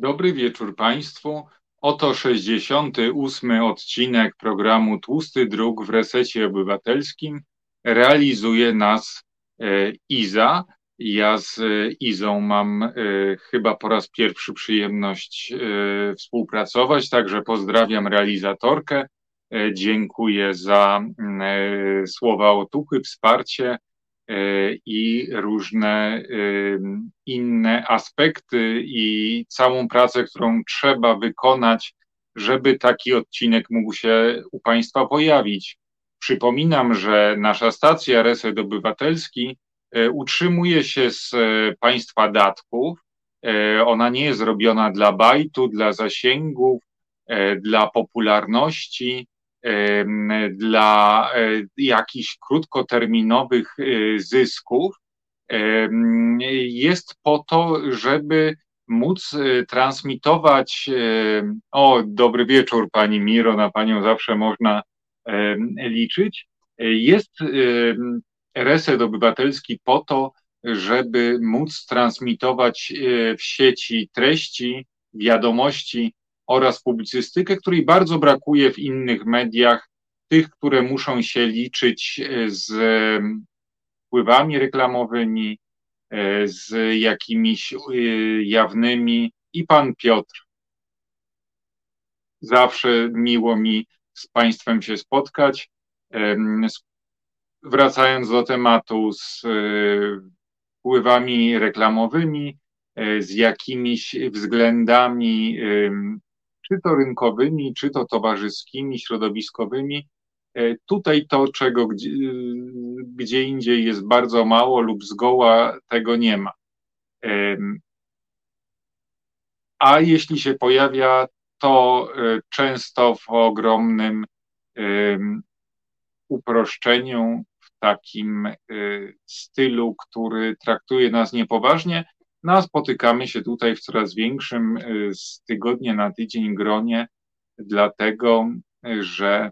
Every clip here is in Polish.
Dobry wieczór Państwu. Oto 68. odcinek programu Tłusty Druk w Resecie Obywatelskim. Realizuje nas e, Iza. Ja z e, Izą mam e, chyba po raz pierwszy przyjemność współpracować, także pozdrawiam realizatorkę. Dziękuję za słowa otuchy, wsparcie i różne inne aspekty i całą pracę, którą trzeba wykonać, żeby taki odcinek mógł się u Państwa pojawić. Przypominam, że nasza stacja Reset Obywatelski e, utrzymuje się z e, Państwa datków. E, ona nie jest robiona dla bajtu, dla zasięgów, dla popularności dla e, jakichś krótkoterminowych e, zysków, jest po to, żeby móc e, transmitować. O, dobry wieczór, pani Miro, na panią zawsze można liczyć. Jest reset obywatelski po to, żeby móc transmitować w sieci treści, wiadomości oraz publicystykę, której bardzo brakuje w innych mediach, tych, które muszą się liczyć e, z wpływami reklamowymi, e, z jakimiś e, jawnymi. I pan Piotr. Zawsze miło mi z Państwem się spotkać. Wracając do tematu z wpływami reklamowymi, z jakimiś względami czy to rynkowymi, czy to towarzyskimi, środowiskowymi. E, tutaj to, czego gdzie, gdzie indziej jest bardzo mało lub zgoła tego nie ma. A jeśli się pojawia, to e, często w ogromnym uproszczeniu, w takim e, stylu, który traktuje nas niepoważnie, no spotykamy się tutaj w coraz większym y, z tygodnia na tydzień gronie, dlatego że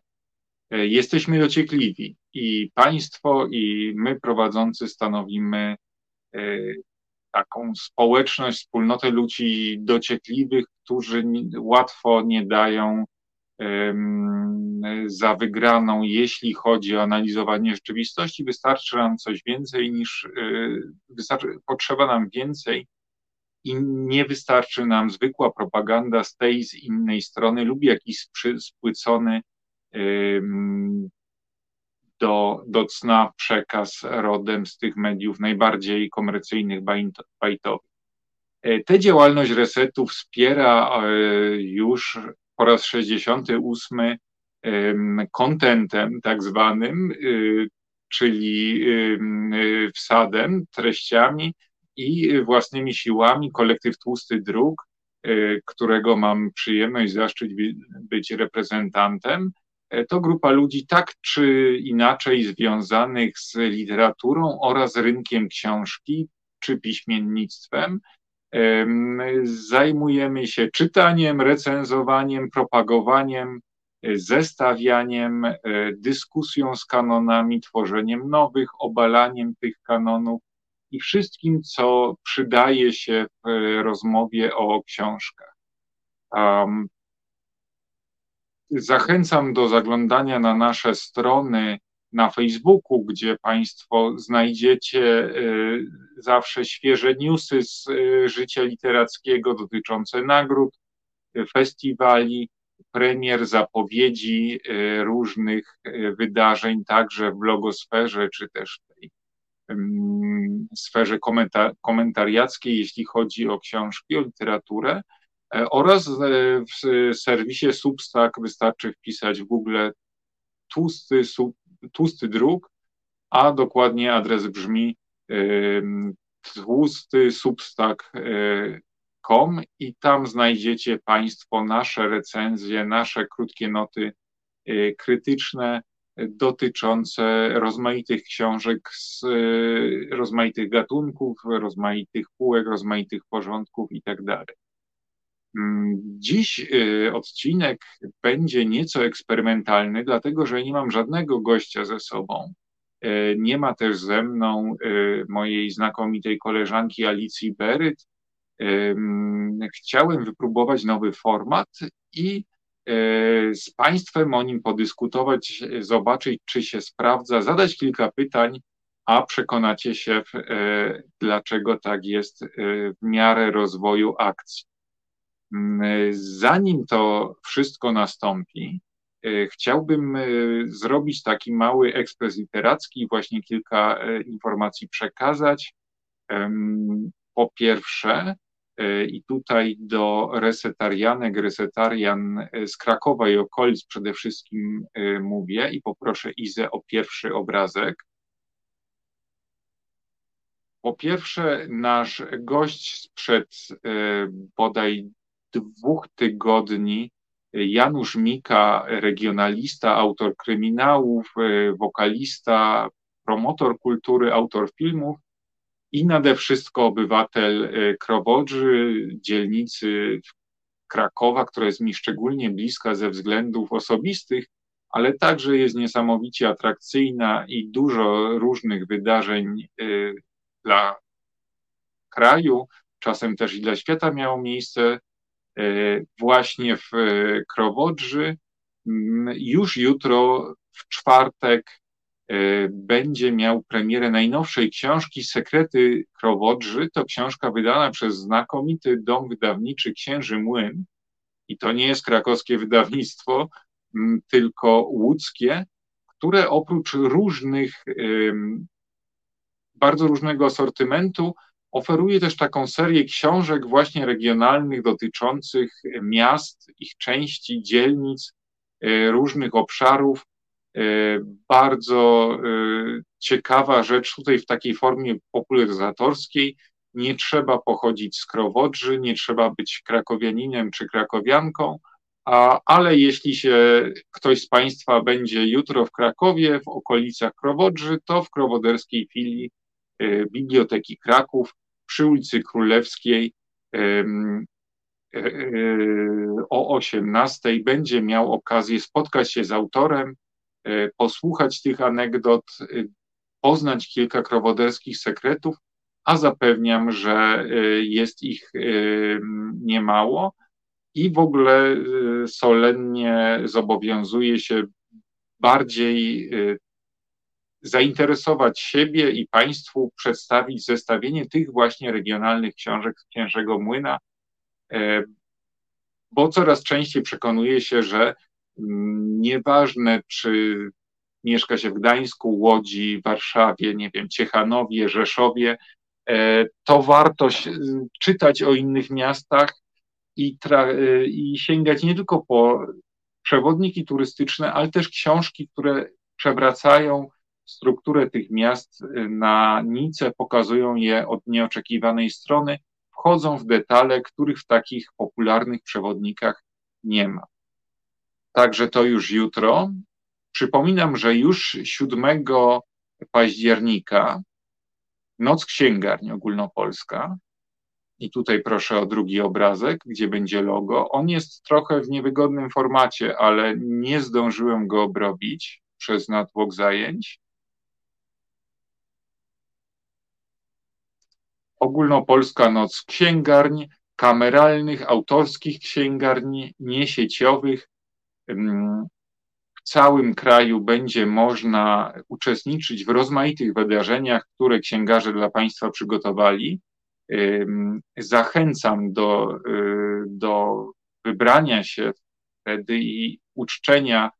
y, jesteśmy dociekliwi. I państwo, i my prowadzący stanowimy y, taką społeczność, wspólnotę ludzi dociekliwych, którzy łatwo nie dają za wygraną, jeśli chodzi o analizowanie rzeczywistości. Wystarczy nam coś więcej niż, y, wystarczy, potrzeba nam więcej i nie wystarczy nam zwykła propaganda z tej, z innej strony lub jakiś spłycony do, do cna przekaz rodem z tych mediów najbardziej komercyjnych, bajtowych. E, tę działalność resetu wspiera e, już po raz 68 kontentem tak zwanym, y, czyli y, wsadem, treściami i własnymi siłami kolektyw Tłusty Dróg, y, którego mam przyjemność, zaszczyt być reprezentantem. E, to grupa ludzi tak czy inaczej związanych z literaturą oraz rynkiem książki czy piśmiennictwem, Zajmujemy się czytaniem, recenzowaniem, propagowaniem, e, zestawianiem, e, dyskusją z kanonami, tworzeniem nowych, obalaniem tych kanonów i wszystkim, co przydaje się w e, rozmowie o książkach. Zachęcam do zaglądania na nasze strony na Facebooku, gdzie Państwo znajdziecie y, zawsze świeże newsy z y, życia literackiego dotyczące nagród, festiwali, premier, zapowiedzi y, różnych wydarzeń, także w blogosferze, czy też w tej sferze komentariackiej, jeśli chodzi o książki, o literaturę, e, oraz w serwisie Substack. Wystarczy wpisać w Google tłusty sub tłusty druk, a dokładnie adres brzmi tłusty substack.com i tam znajdziecie Państwo nasze recenzje, nasze krótkie noty y, krytyczne dotyczące rozmaitych książek z y, rozmaitych gatunków, rozmaitych półek, rozmaitych porządków itd. Mm, dziś y, odcinek będzie nieco eksperymentalny, dlatego że nie mam żadnego gościa ze sobą. E, nie ma też ze mną y, mojej znakomitej koleżanki Alicji Beryt. chciałem wypróbować nowy format i z Państwem o nim podyskutować, zobaczyć, czy się sprawdza, zadać kilka pytań, a przekonacie się, dlaczego tak jest w miarę rozwoju akcji. Mm, zanim to wszystko nastąpi, chciałbym zrobić taki mały ekspres literacki właśnie kilka informacji przekazać. Po pierwsze, E, I tutaj do resetarianek, resetarian e, z Krakowa i okolic przede wszystkim e, mówię i poproszę Izę o pierwszy obrazek. Po pierwsze, nasz gość sprzed bodaj dwóch tygodni, Janusz Mika, regionalista, autor kryminałów, wokalista, promotor kultury, autor filmów, i nade wszystko obywatel e, Krowodrzy, dzielnicy Krakowa, która jest mi szczególnie bliska ze względów osobistych, ale także jest niesamowicie atrakcyjna i dużo różnych wydarzeń e, dla kraju, czasem też i dla świata miało miejsce. e, właśnie w Krowodrzy. Mm, już jutro, w czwartek, E, będzie miał premierę najnowszej książki Sekrety Krowodrzy. To książka wydana przez znakomity dom wydawniczy Księży Młyn. I to nie jest krakowskie wydawnictwo, tylko łódzkie, które oprócz różnych, bardzo różnego asortymentu, oferuje też taką serię książek właśnie regionalnych dotyczących miast, ich części, dzielnic, e, różnych obszarów E, bardzo e, ciekawa rzecz tutaj w takiej formie popularyzatorskiej. Nie trzeba pochodzić z Krowodrzy, nie trzeba być krakowianinem czy krakowianką, a, ale jeśli się ktoś z Państwa będzie jutro w Krakowie, w okolicach Krowodrzy, to w krowoderskiej filii Biblioteki Kraków przy ulicy Królewskiej o 18 będzie miał okazję spotkać się z autorem E, posłuchać tych anegdot, e, poznać kilka krowoderskich sekretów, a zapewniam, że e, jest ich niemało i w ogóle solennie zobowiązuję się bardziej zainteresować siebie i Państwu, przedstawić zestawienie tych właśnie regionalnych książek z Księżego Młyna, bo coraz częściej przekonuję się, że Nieważne, czy mieszka się w Gdańsku, Łodzi, Warszawie, nie wiem, Ciechanowie, Rzeszowie, e, to warto czytać o innych miastach i, e, i sięgać nie tylko po przewodniki turystyczne, ale też książki, które przewracają strukturę tych miast na nice, pokazują je od nieoczekiwanej strony, wchodzą w detale, których w takich popularnych przewodnikach nie ma. Także to już jutro. Przypominam, że już 7 października Noc Księgarni Ogólnopolska. I tutaj proszę o drugi obrazek, gdzie będzie logo. On jest trochę w niewygodnym formacie, ale nie zdążyłem go obrobić przez natłok zajęć. Ogólnopolska Noc Księgarni, kameralnych, autorskich księgarni, niesieciowych, w całym kraju będzie można uczestniczyć w rozmaitych wydarzeniach, które księgarze dla Państwa przygotowali. Zachęcam do, y, do wybrania się wtedy i uczczenia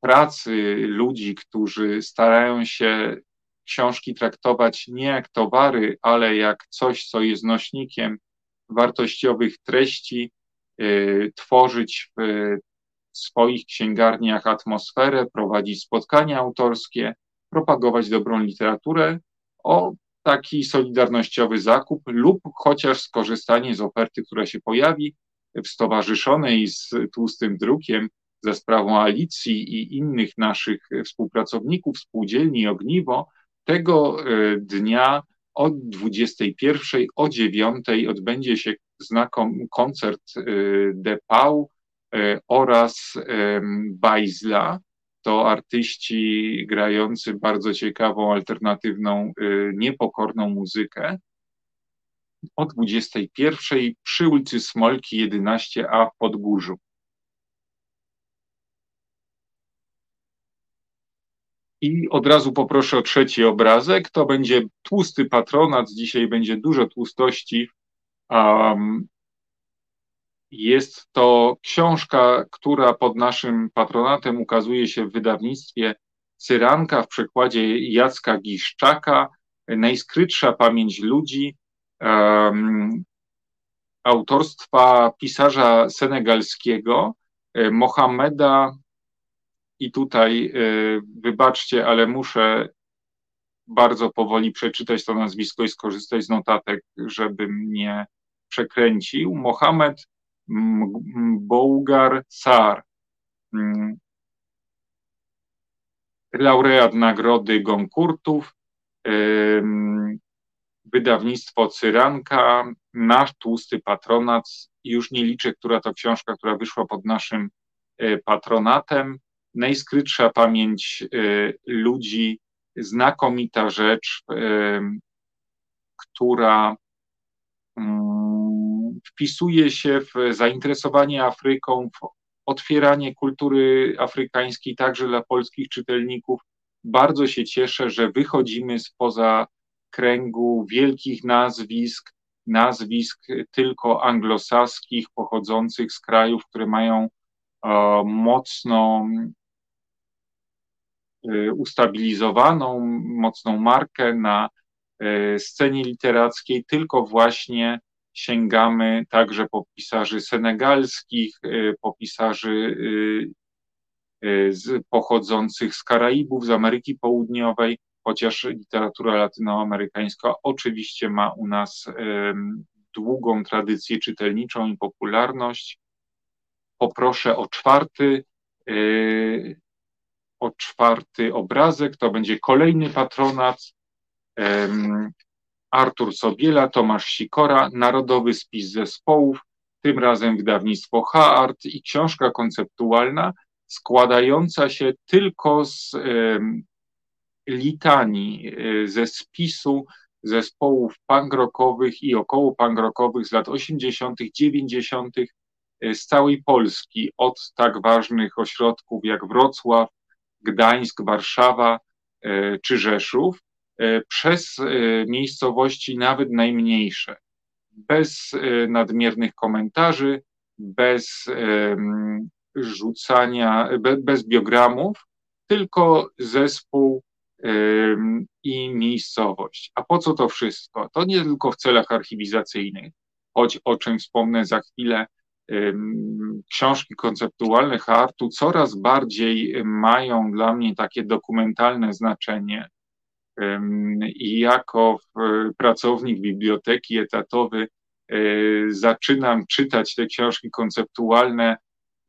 pracy ludzi, którzy starają się książki traktować nie jak towary, ale jak coś, co jest nośnikiem wartościowych treści, Y, tworzyć w swoich księgarniach atmosferę, prowadzić spotkania autorskie, propagować dobrą literaturę o taki solidarnościowy zakup lub chociaż skorzystanie z oferty, która się pojawi w stowarzyszonej z tłustym drukiem za sprawą Alicji i innych naszych współpracowników, spółdzielni Ogniwo, tego y, dnia od 21 o 9 odbędzie się znakom, koncert y, De Pau y, oraz Bajzla. To artyści grający bardzo ciekawą, alternatywną, niepokorną muzykę. o 21 przy ulicy Smolki 11a w Podgórzu. I od razu poproszę o trzeci obrazek. To będzie tłusty patronat. Dzisiaj będzie dużo tłustości. Um, jest to książka, która pod naszym patronatem ukazuje się w wydawnictwie Cyranka w przekładzie Jacka Giszczaka. Najskrytsza pamięć ludzi. Um, autorstwa pisarza senegalskiego e, Mohameda i tutaj y, wybaczcie, ale muszę bardzo powoli przeczytać to nazwisko i skorzystać z notatek, żebym nie przekręcił. Mohamed Bougar Sar, mm, laureat nagrody Goncourtów, wydawnictwo Cyranka, nasz tłusty patronat, już nie liczę, która to książka, która wyszła pod naszym y, patronatem najskrytsza pamięć y, ludzi, znakomita rzecz, y, która mm, wpisuje się w zainteresowanie Afryką, w otwieranie kultury afrykańskiej także dla polskich czytelników. Bardzo się cieszę, że wychodzimy spoza kręgu wielkich nazwisk, nazwisk tylko anglosaskich, pochodzących z krajów, które mają mocno Y, ustabilizowaną, mocną markę na y, scenie literackiej, tylko właśnie sięgamy także po pisarzy senegalskich, y, po pisarzy z, pochodzących z Karaibów, z Ameryki Południowej, chociaż literatura latynoamerykańska oczywiście ma u nas długą tradycję czytelniczą i popularność. Poproszę o czwarty o czwarty obrazek, to będzie kolejny patronat. Artur Sobiela, Tomasz Sikora, Narodowy Spis Zespołów, tym razem wydawnictwo H-Art i książka konceptualna składająca się tylko z litanii, e, ze spisu zespołów pangrokowych i około pangrokowych z lat 80., 90. E, z całej Polski, od tak ważnych ośrodków jak Wrocław, Gdańsk, Warszawa e, czy Rzeszów, e, przez e, miejscowości nawet najmniejsze, bez nadmiernych komentarzy, bez rzucania, bez biogramów, tylko zespół i miejscowość. A po co to wszystko? To nie tylko w celach archiwizacyjnych, choć o czym wspomnę za chwilę, książki konceptualne Hartu coraz bardziej mają dla mnie takie dokumentalne znaczenie. I jako pracownik biblioteki etatowy e, zaczynam czytać te książki konceptualne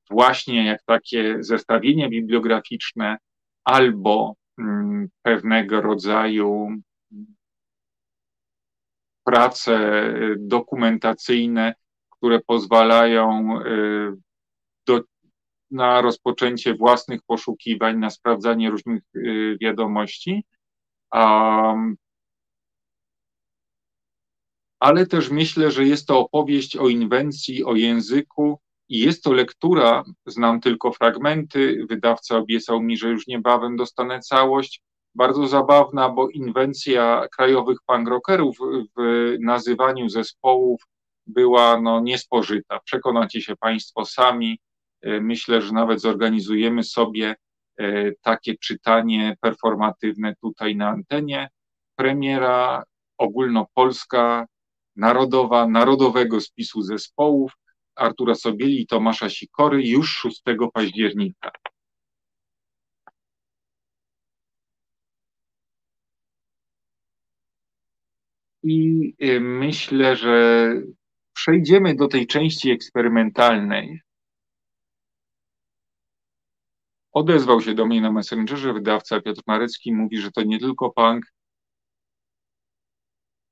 właśnie jak takie zestawienia bibliograficzne albo mm, pewnego rodzaju prace e, dokumentacyjne, które pozwalają y, do, na rozpoczęcie własnych poszukiwań, na sprawdzanie różnych y, wiadomości. Um, ale też myślę, że jest to opowieść o inwencji, o języku i jest to lektura, znam tylko fragmenty, wydawca obiecał mi, że już niebawem dostanę całość, bardzo zabawna, bo inwencja krajowych pangrokerów w nazywaniu zespołów była no, niespożyta. Przekonacie się Państwo sami. E, myślę, że nawet zorganizujemy sobie e, takie czytanie performatywne tutaj na antenie. Premiera ogólnopolska, narodowa, narodowego spisu zespołów Artura Sobieli i Tomasza Sikory już 6 października. I e, myślę, że przejdziemy do tej części eksperymentalnej, odezwał się do mnie na Messengerze wydawca Piotr Marecki, mówi, że to nie tylko punk.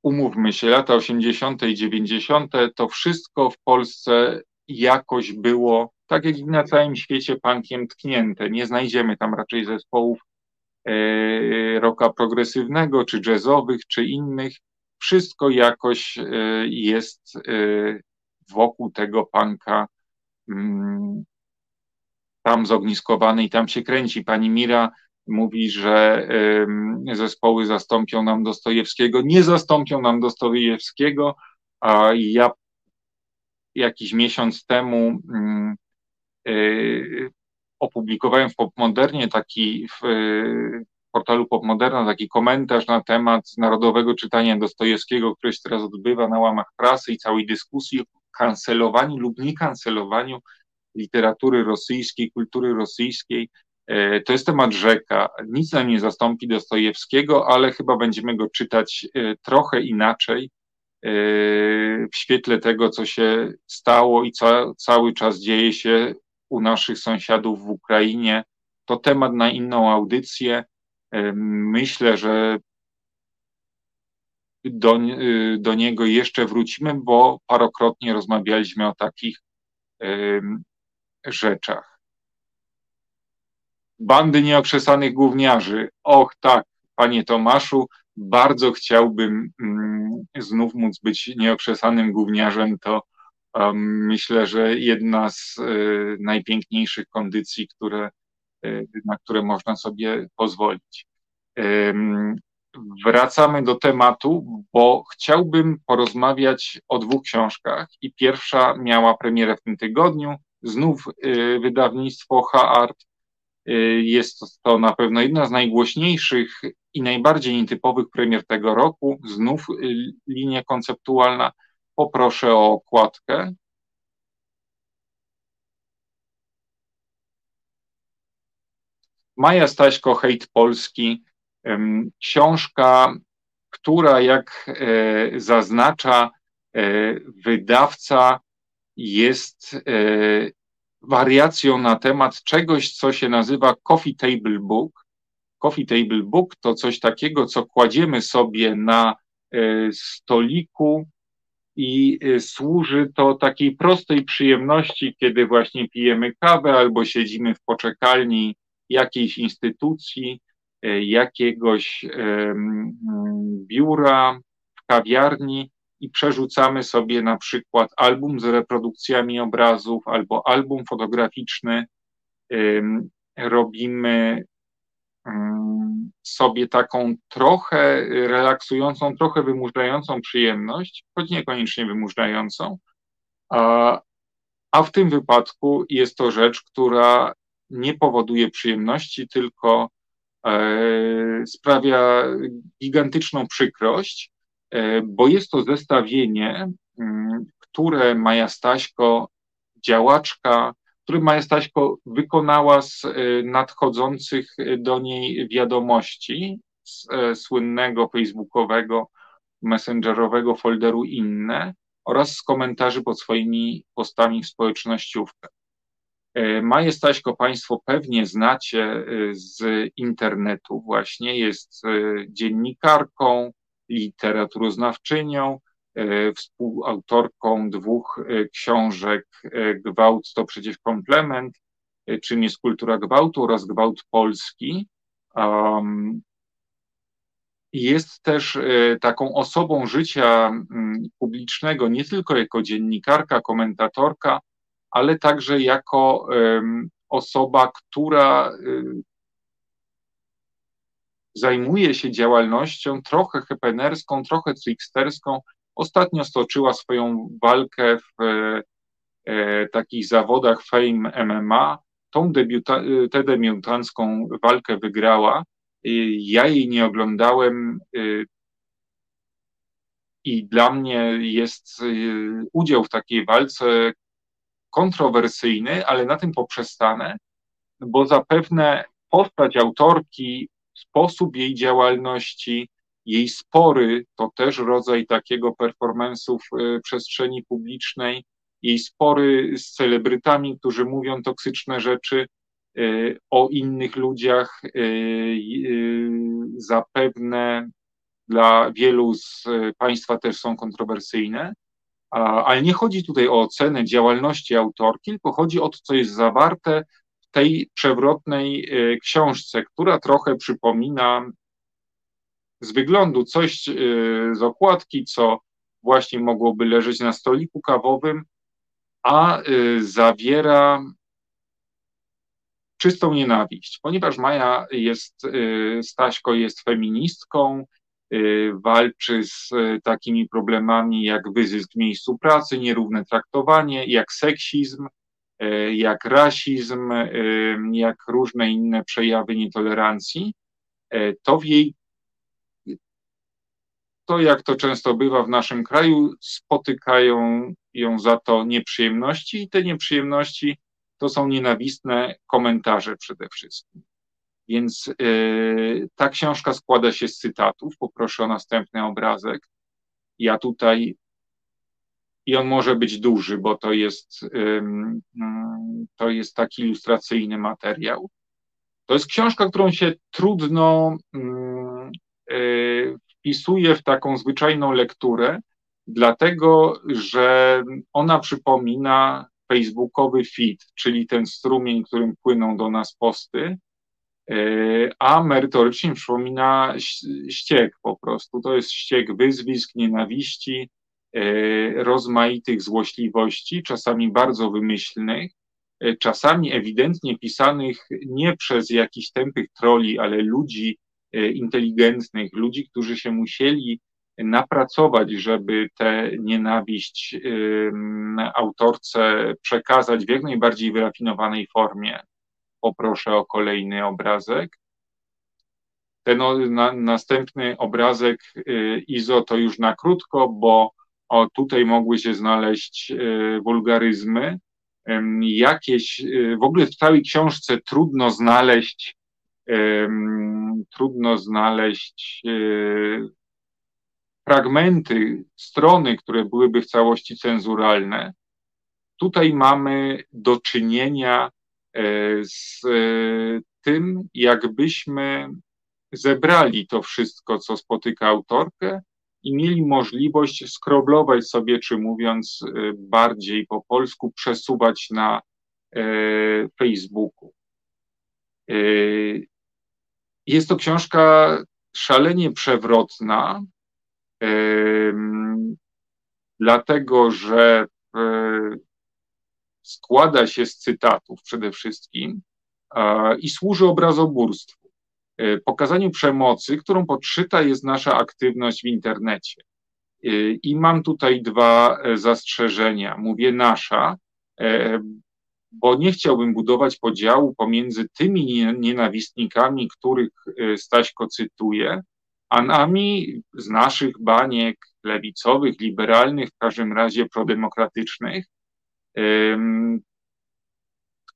Umówmy się, lata 80. i 90. to wszystko w Polsce jakoś było, tak jak i na całym świecie, punkiem tknięte. Nie znajdziemy tam raczej zespołów e, rocka progresywnego, czy jazzowych, czy innych. Wszystko jakoś jest wokół tego panka mm, tam zogniskowany i tam się kręci. Pani Mira mówi, że zespoły zastąpią nam Dostojewskiego. Nie zastąpią nam Dostojewskiego, a ja jakiś miesiąc temu mm, y, opublikowałem w Popmodernie taki portalu Popmoderna taki komentarz na temat narodowego czytania Dostojewskiego, które się teraz odbywa na łamach prasy i całej dyskusji o kancelowaniu lub niekancelowaniu literatury rosyjskiej, kultury rosyjskiej. E, to jest temat rzeka. Nic nam nie zastąpi Dostojewskiego, ale chyba będziemy go czytać e, trochę inaczej e, w świetle tego, co się stało i co cały czas dzieje się u naszych sąsiadów w Ukrainie. To temat na inną audycję. Myślę, że do, do niego jeszcze wrócimy, bo parokrotnie rozmawialiśmy o takich rzeczach. Bandy nieokrzesanych gówniarzy. Och tak, panie Tomaszu, bardzo chciałbym mm, znów móc być nieokrzesanym gówniarzem. To myślę, że jedna z y, najpiękniejszych kondycji, które, y, na które można sobie pozwolić. Wracamy do tematu, bo chciałbym porozmawiać o dwóch książkach i pierwsza miała premierę w tym tygodniu. Znów y, wydawnictwo H-Art. Y, jest to na pewno jedna z najgłośniejszych i najbardziej nietypowych premier tego roku. Znów y, linia konceptualna. Poproszę o okładkę. Maja Staśko, Hejt Polski, książka, która jak e, zaznacza e, wydawca, jest e, wariacją na temat czegoś, co się nazywa Coffee Table Book. Coffee Table Book to coś takiego, co kładziemy sobie na stoliku i służy to takiej prostej przyjemności, kiedy właśnie pijemy kawę albo siedzimy w poczekalni jakiejś instytucji E, jakiegoś biura w kawiarni i przerzucamy sobie na przykład album z reprodukcjami obrazów albo album fotograficzny. Robimy sobie taką trochę relaksującą, trochę wymuszającą przyjemność, choć niekoniecznie wymuszającą, a, a w tym wypadku jest to rzecz, która nie powoduje przyjemności, tylko E, sprawia gigantyczną przykrość, e, bo jest to zestawienie, mm, które Maja Staśko, działaczka, który Maja Staśko wykonała z e, nadchodzących do niej wiadomości z słynnego facebookowego, messengerowego folderu inne oraz z komentarzy pod swoimi postami w społecznościówkach. E, Maję Staśko Państwo pewnie znacie e, z internetu właśnie, jest e, dziennikarką, literaturoznawczynią, współautorką dwóch książek Gwałt to przecież komplement, czym jest kultura gwałtu oraz gwałt polski. Jest też taką osobą życia publicznego, nie tylko jako dziennikarka, komentatorka, ale także jako osoba, która zajmuje się działalnością trochę hepenerską, trochę tricksterską. Ostatnio stoczyła swoją walkę w e, takich zawodach Fame MMA. Tą debiuta, tę debiutancką walkę wygrała. Ja jej nie oglądałem y, i dla mnie jest y, udział w takiej walce kontrowersyjny, ale na tym poprzestanę, bo zapewne postać autorki, sposób jej działalności, jej spory to też rodzaj takiego performance'u w e, przestrzeni publicznej, jej spory z celebrytami, którzy mówią toksyczne rzeczy e, o innych ludziach, e, zapewne dla wielu z Państwa też są kontrowersyjne. Ale nie chodzi tutaj o ocenę działalności autorki, tylko chodzi o to, co jest zawarte w tej przewrotnej e, książce, która trochę przypomina z wyglądu coś z okładki, co właśnie mogłoby leżeć na stoliku kawowym, a zawiera czystą nienawiść, ponieważ Maja jest, Staśko jest feministką, walczy z takimi problemami jak wyzysk w miejscu pracy, nierówne traktowanie, jak seksizm, E, jak rasizm, jak różne inne przejawy nietolerancji, to w jej to, jak to często bywa w naszym kraju, spotykają ją za to nieprzyjemności, i te nieprzyjemności to są nienawistne komentarze przede wszystkim. Więc yy, ta książka składa się z cytatów. Poproszę o następny obrazek. Ja tutaj i on może być duży, bo to jest, to jest taki ilustracyjny materiał. To jest książka, którą się trudno y, wpisuje w taką zwyczajną lekturę, dlatego że ona przypomina facebookowy feed, czyli ten strumień, którym płyną do nas posty, a merytorycznie przypomina ściek po prostu. To jest ściek wyzwisk, nienawiści, E, rozmaitych złośliwości, czasami bardzo wymyślnych, e, czasami ewidentnie pisanych nie przez jakichś tępych troli, ale ludzi inteligentnych, ludzi, którzy się musieli napracować, żeby tę nienawiść autorce przekazać w jak najbardziej wyrafinowanej formie. Poproszę o kolejny obrazek. Ten na, następny obrazek Izo to już na krótko, bo o, tutaj mogły się znaleźć e, wulgaryzmy. Jakieś, e, w ogóle w całej książce trudno znaleźć, trudno znaleźć fragmenty, strony, które byłyby w całości cenzuralne. Tutaj mamy do czynienia z tym, jakbyśmy zebrali to wszystko, co spotyka autorkę, i mieli możliwość skroblować sobie, czy mówiąc y, bardziej po polsku, przesuwać na e, Facebooku. Jest to książka szalenie przewrotna, dlatego że e, składa się z cytatów przede wszystkim i służy obrazoburstwu. E, pokazaniu przemocy, którą podszyta jest nasza aktywność w internecie. E, I mam tutaj dwa e, zastrzeżenia. Mówię nasza, bo nie chciałbym budować podziału pomiędzy tymi nienawistnikami, których Staśko cytuje, a nami z naszych baniek lewicowych, liberalnych, w każdym razie prodemokratycznych,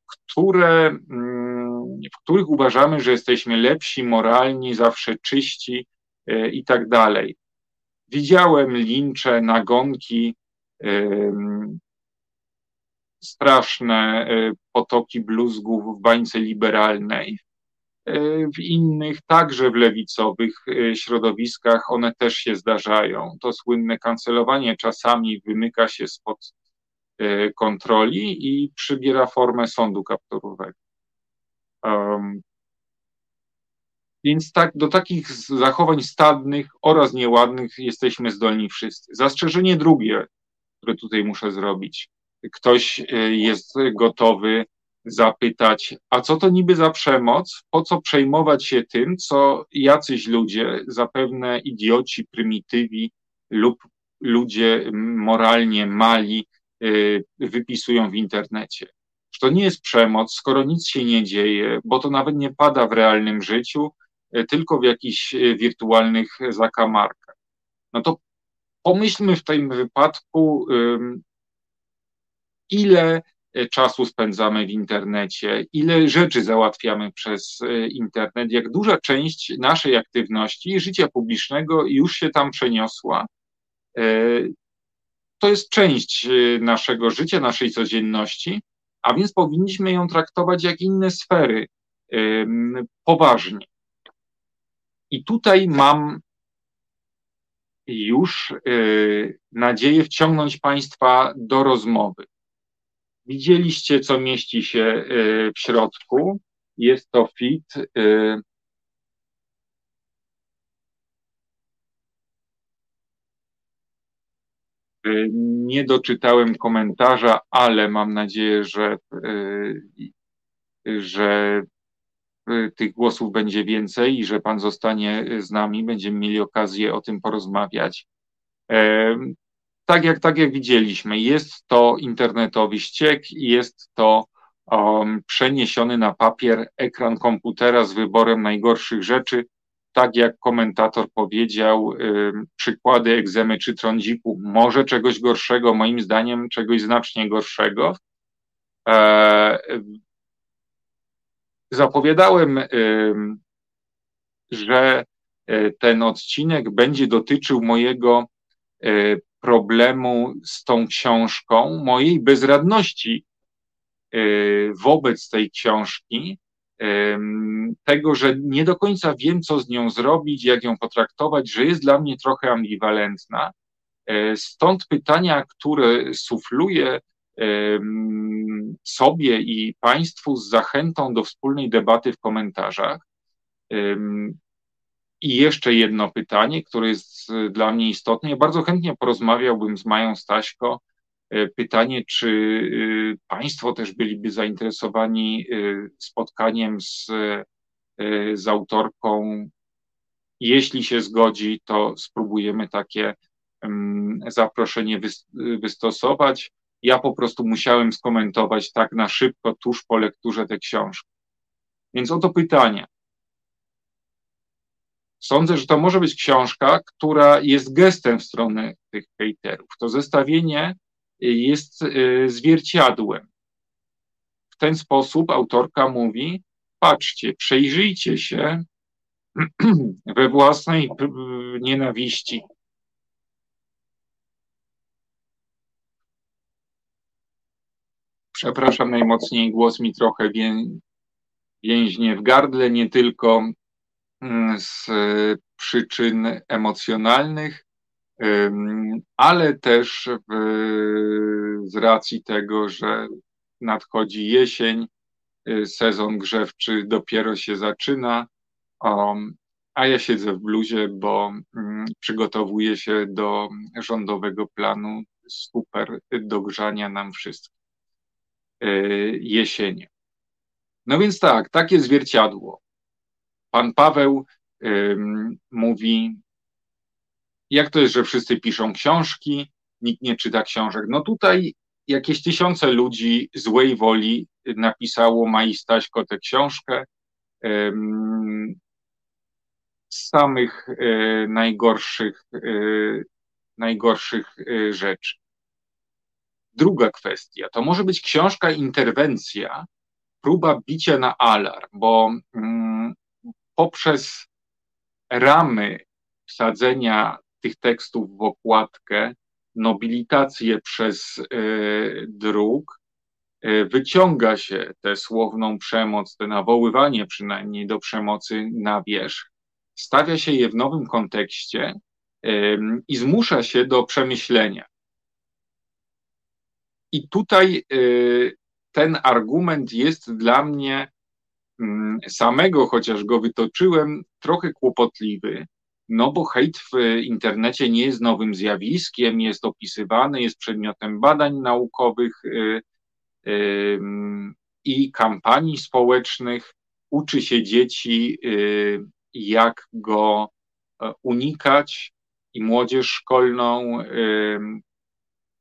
które mm, w których uważamy, że jesteśmy lepsi, moralni, zawsze czyści e, i tak dalej. Widziałem lincze, nagonki, straszne e, potoki bluzgów w bańce liberalnej. E, w innych, także w lewicowych środowiskach, one też się zdarzają. To słynne kancelowanie czasami wymyka się spod kontroli i przybiera formę sądu kapturowego. Um, więc tak, do takich zachowań stadnych oraz nieładnych jesteśmy zdolni wszyscy. Zastrzeżenie drugie, które tutaj muszę zrobić. Ktoś e, jest gotowy zapytać, a co to niby za przemoc? Po co przejmować się tym, co jacyś ludzie, zapewne idioci, prymitywi lub ludzie moralnie mali, wypisują w internecie? to nie jest przemoc, skoro nic się nie dzieje, bo to nawet nie pada w realnym życiu, e, tylko w jakichś e, wirtualnych zakamarkach. No to pomyślmy w tym wypadku, ile czasu spędzamy w internecie, ile rzeczy załatwiamy przez internet, jak duża część naszej aktywności i życia publicznego już się tam przeniosła. To jest część naszego życia, naszej codzienności, a więc powinniśmy ją traktować jak inne sfery poważnie. I tutaj mam już y, nadzieję wciągnąć Państwa do rozmowy. Widzieliście, co mieści się y, w środku. Jest to fit. Nie doczytałem komentarza, ale mam nadzieję, że, że tych głosów będzie więcej i że Pan zostanie z nami. Będziemy mieli okazję o tym porozmawiać. Tak jak, tak jak widzieliśmy, jest to internetowy ściek, jest to um, przeniesiony na papier ekran komputera z wyborem najgorszych rzeczy. Tak jak komentator powiedział, przykłady egzemy czy trądziku, może czegoś gorszego, moim zdaniem czegoś znacznie gorszego. E, zapowiadałem, że e, ten odcinek będzie dotyczył mojego e, problemu z tą książką, mojej bezradności wobec tej książki, tego, że nie do końca wiem, co z nią zrobić, jak ją potraktować, że jest dla mnie trochę ambiwalentna. E, stąd pytania, które sufluję sobie i Państwu z zachętą do wspólnej debaty w komentarzach. I jeszcze jedno pytanie, które jest e, dla mnie istotne. Ja bardzo chętnie porozmawiałbym z Mają Staśko. E, pytanie, czy e, Państwo też byliby zainteresowani spotkaniem z, z autorką. Jeśli się zgodzi, to spróbujemy takie mm, zaproszenie wystosować. Ja po prostu musiałem skomentować tak na szybko, tuż po lekturze tę książkę. Więc oto pytania. Sądzę, że to może być książka, która jest gestem w stronę tych hejterów. To zestawienie jest y, zwierciadłem. W ten sposób autorka mówi: patrzcie, przejrzyjcie się we własnej nienawiści. Przepraszam najmocniej, głos mi trochę więźnie w gardle, nie tylko Mm, z przyczyn emocjonalnych, ale też z racji tego, że nadchodzi jesień, y, sezon grzewczy dopiero się zaczyna, a ja siedzę w bluzie, bo mm, przygotowuję się do rządowego planu super dogrzania nam wszystkim y, jesienią. No więc tak, takie zwierciadło. Pan Paweł mówi, jak to jest, że wszyscy piszą książki, nikt nie czyta książek. No tutaj jakieś tysiące ludzi złej woli napisało Mai Staśko tę książkę z samych e, najgorszych, e, najgorszych e, rzeczy. Druga kwestia, to może być książka interwencja, próba bicia na alarm, bo mm, poprzez ramy wsadzenia tych tekstów w okładkę, nobilitację przez y, druk, y, wyciąga się tę słowną przemoc, te nawoływanie przynajmniej do przemocy na wierzch, stawia się je w nowym kontekście i zmusza się do przemyślenia. I tutaj ten argument jest dla mnie Mm, samego, chociaż go wytoczyłem, trochę kłopotliwy, no bo hejt w internecie nie jest nowym zjawiskiem, jest opisywany, jest przedmiotem badań naukowych y, y, i kampanii społecznych. Uczy się dzieci, y, jak go e, unikać, i młodzież szkolną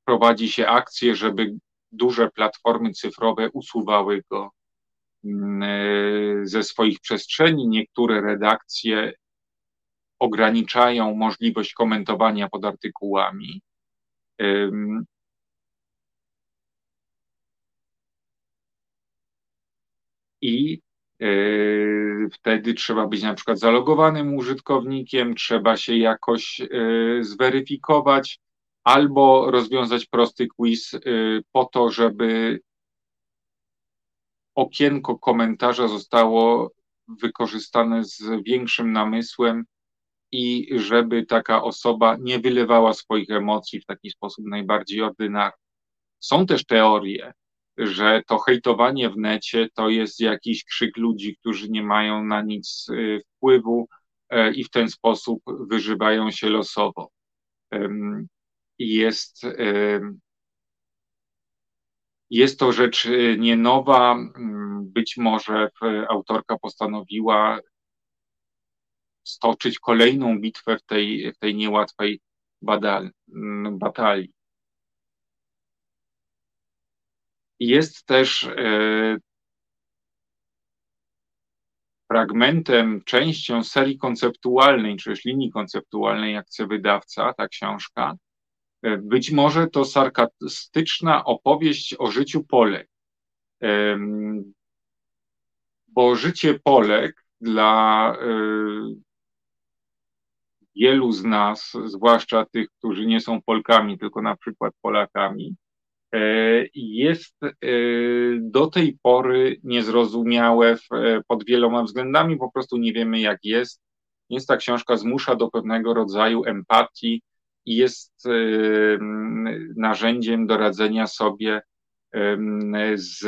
prowadzi się akcje, żeby duże platformy cyfrowe usuwały go Mm, e, ze swoich przestrzeni. Niektóre redakcje ograniczają możliwość komentowania pod artykułami. I e, wtedy trzeba być na przykład zalogowanym użytkownikiem, trzeba się jakoś e, zweryfikować albo rozwiązać prosty quiz po to, żeby okienko komentarza zostało wykorzystane z większym namysłem i żeby taka osoba nie wylewała swoich emocji w taki sposób najbardziej ordynarny. Są też teorie, że to hejtowanie w necie to jest jakiś krzyk ludzi, którzy nie mają na nic y, wpływu e, i w ten sposób wyżywają się losowo. jest, jest to rzecz nie nowa. Być może autorka postanowiła stoczyć kolejną bitwę w tej, w tej niełatwej badal, batalii. Jest też e, fragmentem, częścią serii konceptualnej, czy też linii konceptualnej, jak chce wydawca, ta książka. E, być może to sarkastyczna opowieść o życiu Polek. Bo życie Polek dla e, wielu z nas, zwłaszcza tych, którzy nie są Polkami, tylko na przykład Polakami, e, jest e, do tej pory niezrozumiałe pod wieloma względami, po prostu nie wiemy jak jest. Więc ta książka zmusza do pewnego rodzaju empatii i jest e, narzędziem do radzenia sobie z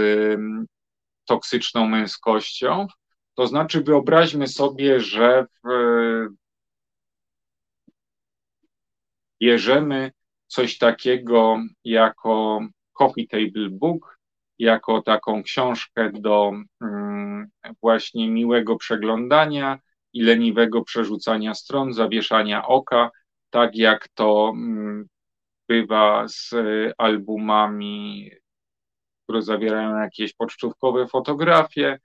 toksyczną męskością. To znaczy, wyobraźmy sobie, że w bierzemy coś takiego jako coffee table book, jako taką książkę do mm, właśnie miłego przeglądania i leniwego przerzucania stron, zawieszania oka, tak jak to mm, bywa z albumami, które zawierają jakieś pocztówkowe fotografie,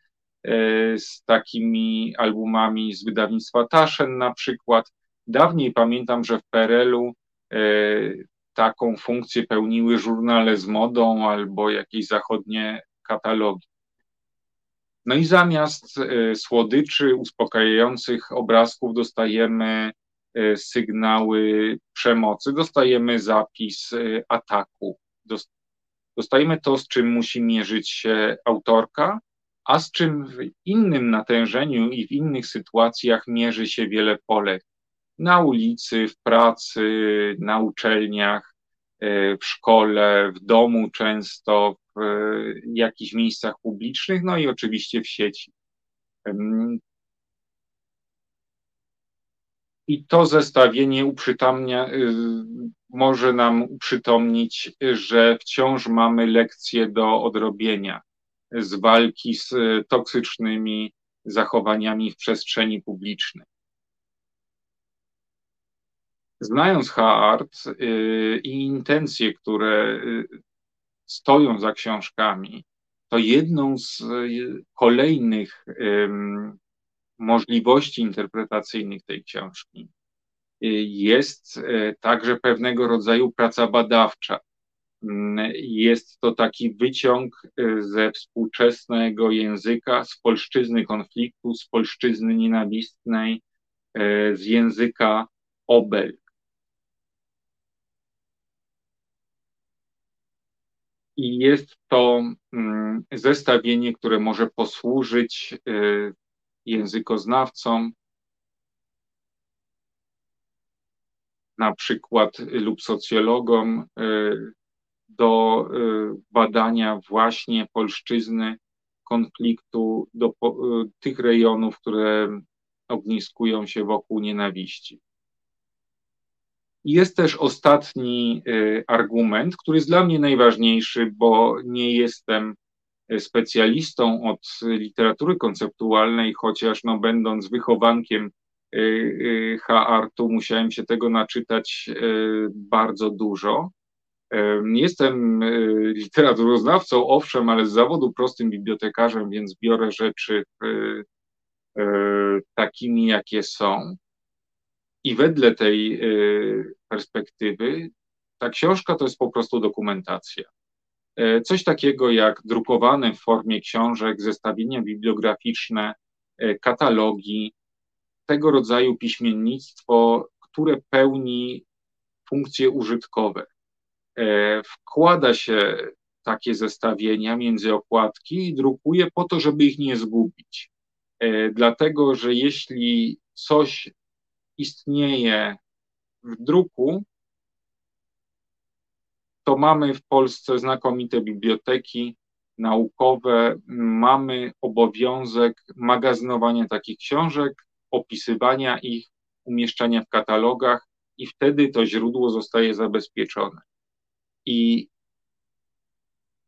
e, z takimi albumami z wydawnictwa Taschen na przykład. Dawniej pamiętam, że w PRL-u taką funkcję pełniły żurnale z modą albo jakieś zachodnie katalogi. No i zamiast e, słodyczy, uspokajających obrazków dostajemy e, sygnały przemocy, dostajemy zapis ataku. Dostajemy to, z czym musi mierzyć się autorka, a z czym w innym natężeniu i w innych sytuacjach mierzy się wiele Polek na ulicy, w pracy, na uczelniach, e, w szkole, w domu często, w jakichś miejscach publicznych, no i oczywiście w sieci. I to zestawienie uprzytamnia, y, może nam uprzytomnić, że wciąż mamy lekcje do odrobienia z walki z toksycznymi zachowaniami w przestrzeni publicznej. Znając Hart y, i intencje, które y, stoją za książkami, to jedną z y, kolejnych możliwości interpretacyjnych tej książki jest także pewnego rodzaju praca badawcza. Mm, jest to taki wyciąg ze współczesnego języka, z polszczyzny konfliktu, z polszczyzny nienawistnej, z języka obelg. I jest to mm, zestawienie, które może posłużyć y, językoznawcom, na przykład lub socjologom, y, do y, badania właśnie polszczyzny konfliktu, do tych rejonów, które ogniskują się wokół nienawiści. Jest też ostatni y, argument, który jest dla mnie najważniejszy, bo nie jestem y, specjalistą od literatury konceptualnej, chociaż no, będąc wychowankiem y, H-artu musiałem się tego naczytać bardzo dużo. Jestem literaturoznawcą, owszem, ale z zawodu prostym bibliotekarzem, więc biorę rzeczy takimi, jakie są. I wedle tej y, perspektywy ta książka to jest po prostu dokumentacja. E, coś takiego jak drukowane w formie książek, zestawienia bibliograficzne, e, katalogi, tego rodzaju piśmiennictwo, które pełni funkcje użytkowe. Wkłada się takie zestawienia między okładki i drukuje po to, żeby ich nie zgubić. Dlatego, że jeśli coś istnieje w druku, to mamy w Polsce znakomite biblioteki naukowe, mamy obowiązek magazynowania takich książek, opisywania ich, umieszczania w katalogach i wtedy to źródło zostaje zabezpieczone. I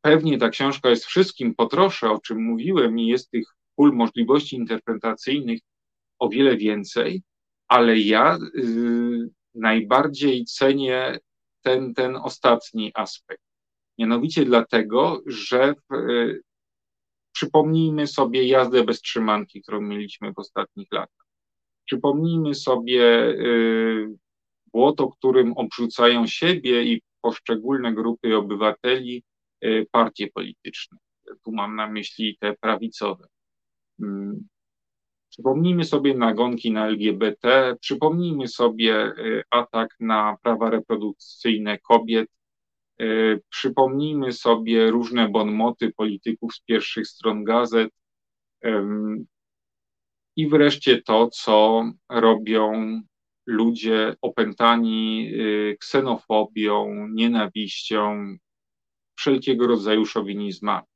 pewnie ta książka jest wszystkim po trosze, o czym mówiłem, i jest tych pól możliwości interpretacyjnych o wiele więcej, ale ja y, najbardziej cenię ten, ten ostatni aspekt. Mianowicie dlatego, że y, przypomnijmy sobie jazdę bez trzymanki, którą mieliśmy w ostatnich latach. Przypomnijmy sobie y, błoto, którym obrzucają siebie i poszczególne grupy obywateli partie polityczne. Tu mam na myśli te prawicowe. Przypomnijmy sobie nagonki na LGBT, przypomnijmy sobie y, atak na prawa reprodukcyjne kobiet, przypomnijmy sobie różne bonmoty polityków z pierwszych stron gazet, i wreszcie to, co robią ludzie opętani y, ksenofobią, nienawiścią, wszelkiego rodzaju szowinizmami.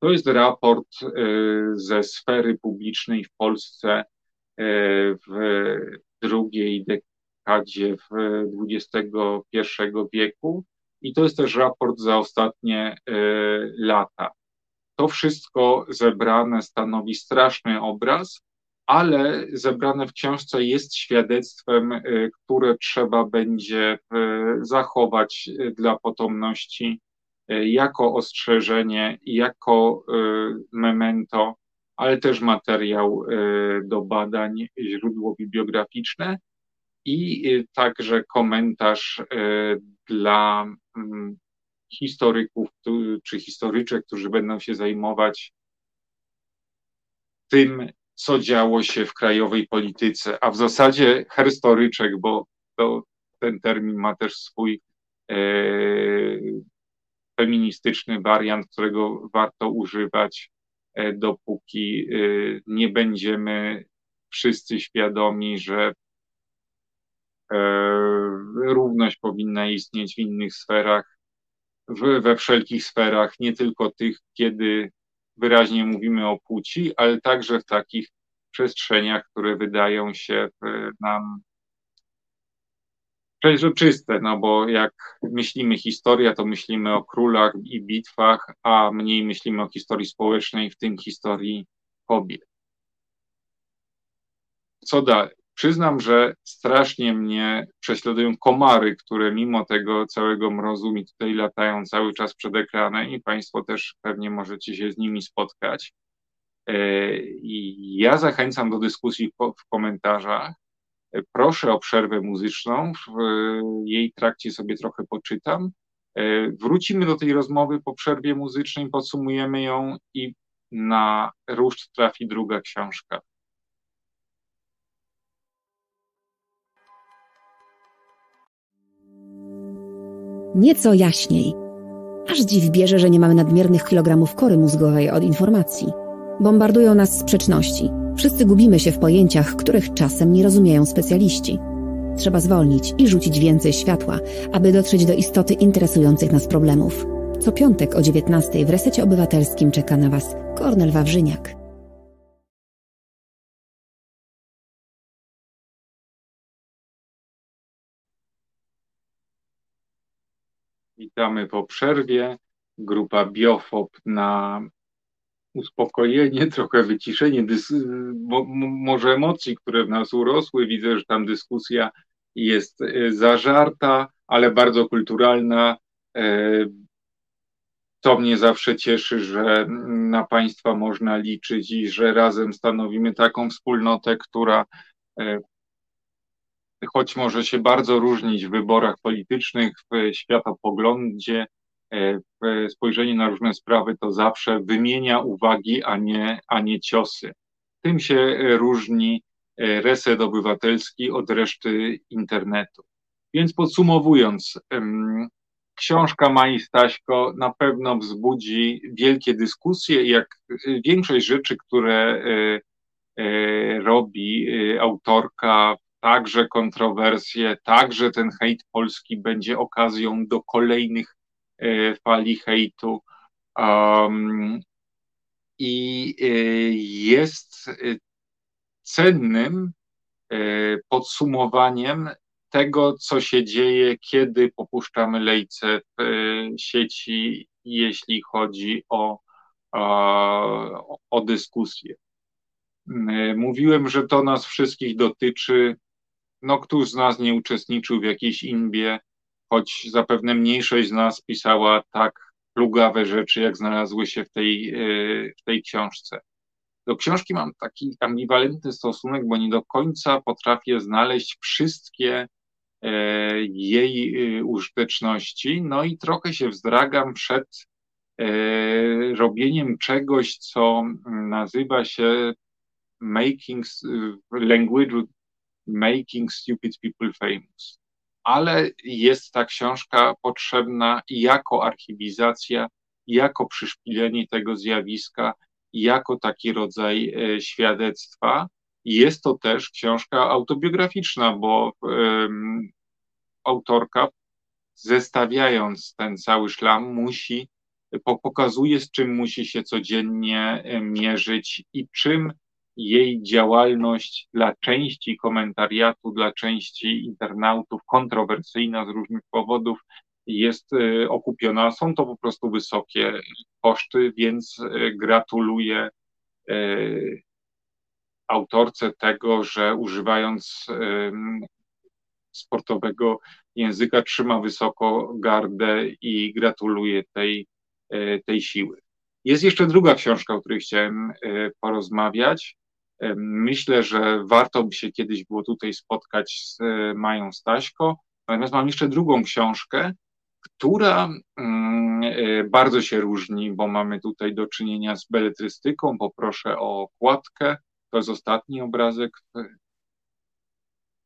To jest raport y, ze sfery publicznej w Polsce y, w drugiej dekadzie w XXI wieku i to jest też raport za ostatnie lata. To wszystko zebrane stanowi straszny obraz, ale zebrane w książce jest świadectwem, y, które trzeba będzie y, zachować y, dla potomności jako ostrzeżenie, jako memento, ale też materiał do badań, źródło bibliograficzne i także komentarz dla mm, historyków czy historyczek, którzy będą się zajmować tym, co działo się w krajowej polityce, a w zasadzie historyczek, bo to, ten termin ma też swój e, feministyczny wariant, którego warto używać, e, dopóki e, nie będziemy wszyscy świadomi, że e, równość powinna istnieć w innych sferach, we wszelkich sferach, nie tylko tych, kiedy wyraźnie mówimy o płci, ale także w takich przestrzeniach, które wydają się nam przejrzyste, no bo jak myślimy historia, to myślimy o królach i bitwach, a mniej myślimy o historii społecznej, w tym historii kobiet. Co dalej? Przyznam, że strasznie mnie prześladują komary, które mimo tego całego mrozu mi tutaj latają cały czas przed ekranem i Państwo też pewnie możecie się z nimi spotkać. E, I ja zachęcam do dyskusji w komentarzach. E, proszę o przerwę muzyczną. W jej trakcie sobie trochę poczytam. E, wrócimy do tej rozmowy po przerwie muzycznej, podsumujemy ją i na ruszt trafi druga książka. Nieco jaśniej. Aż dziw bierze, że nie mamy nadmiernych kilogramów kory mózgowej od informacji. Bombardują nas sprzeczności. Wszyscy gubimy się w pojęciach, których czasem nie rozumieją specjaliści. Trzeba zwolnić i rzucić więcej światła, aby dotrzeć do istoty interesujących nas problemów. Co piątek o 19 w Resecie Obywatelskim czeka na Was Kornel Wawrzyniak. Witamy po przerwie. Grupa Biofob na uspokojenie, trochę wyciszenie, mo, może emocji, które w nas urosły. Widzę, że tam dyskusja jest e, zażarta, ale bardzo kulturalna. E, to mnie zawsze cieszy, że na Państwa można liczyć i że razem stanowimy taką wspólnotę, która e, choć może się bardzo różnić w wyborach politycznych, w światopoglądzie, w spojrzeniu na różne sprawy, to zawsze wymienia uwagi, a nie, a nie ciosy. Tym się różni e, reset obywatelski od reszty internetu. Więc podsumowując, książka Mai Staśko na pewno wzbudzi wielkie dyskusje, jak większość rzeczy, które e, robi autorka także kontrowersje, także ten hejt polski będzie okazją do kolejnych e, fali hejtu. Um, I e, jest e, cennym podsumowaniem tego, co się dzieje, kiedy popuszczamy lejce w sieci, jeśli chodzi o, o, o dyskusję. Mówiłem, że to nas wszystkich dotyczy. No, któż z nas nie uczestniczył w jakiejś inbie, choć zapewne mniejszość z nas pisała tak plugawe rzeczy, jak znalazły się w tej, w tej książce. Do książki mam taki ambiwalentny stosunek, bo nie do końca potrafię znaleźć wszystkie e, jej e, użyteczności, no i trochę się wzdragam przed e, robieniem czegoś, co nazywa się making language making stupid people famous. Ale jest ta książka potrzebna jako archiwizacja, jako przyszpilenie tego zjawiska, jako taki rodzaj e, świadectwa. Jest to też książka autobiograficzna, bo um, autorka, zestawiając ten cały szlam, musi, pokazuje, z czym musi się codziennie e, mierzyć i czym jej działalność dla części komentariatu, dla części internautów kontrowersyjna z różnych powodów jest e, okupiona. Są to po prostu wysokie koszty, więc e, gratuluję e, autorce tego, że używając sportowego języka trzyma wysoko gardę i gratuluję tej, tej siły. Jest jeszcze druga książka, o której chciałem porozmawiać. Myślę, że warto by się kiedyś było tutaj spotkać z Mają Staśko. Natomiast mam jeszcze drugą książkę, która mm, e, bardzo się różni, bo mamy tutaj do czynienia z beletrystyką. Poproszę o okładkę. To jest ostatni obrazek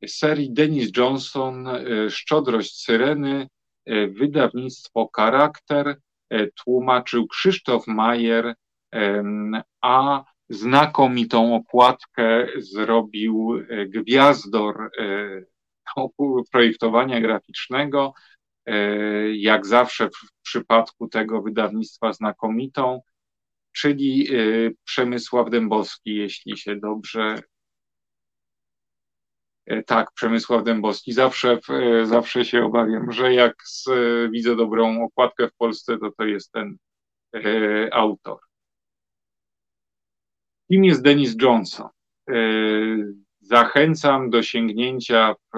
serii Denis Johnson, e, Szczodrość Syreny, e, wydawnictwo Charakter, tłumaczył Krzysztof Majer, a znakomitą okładkę zrobił gwiazdor projektowania graficznego, E, jak zawsze w przypadku tego wydawnictwa znakomitą, czyli e, Przemysław Dębowski, jeśli się dobrze. E, tak, Przemysław Dębowski. Zawsze, zawsze się obawiam, że jak z, widzę dobrą okładkę w Polsce, to to jest ten autor. Kim jest Denis Johnson? Zachęcam do sięgnięcia w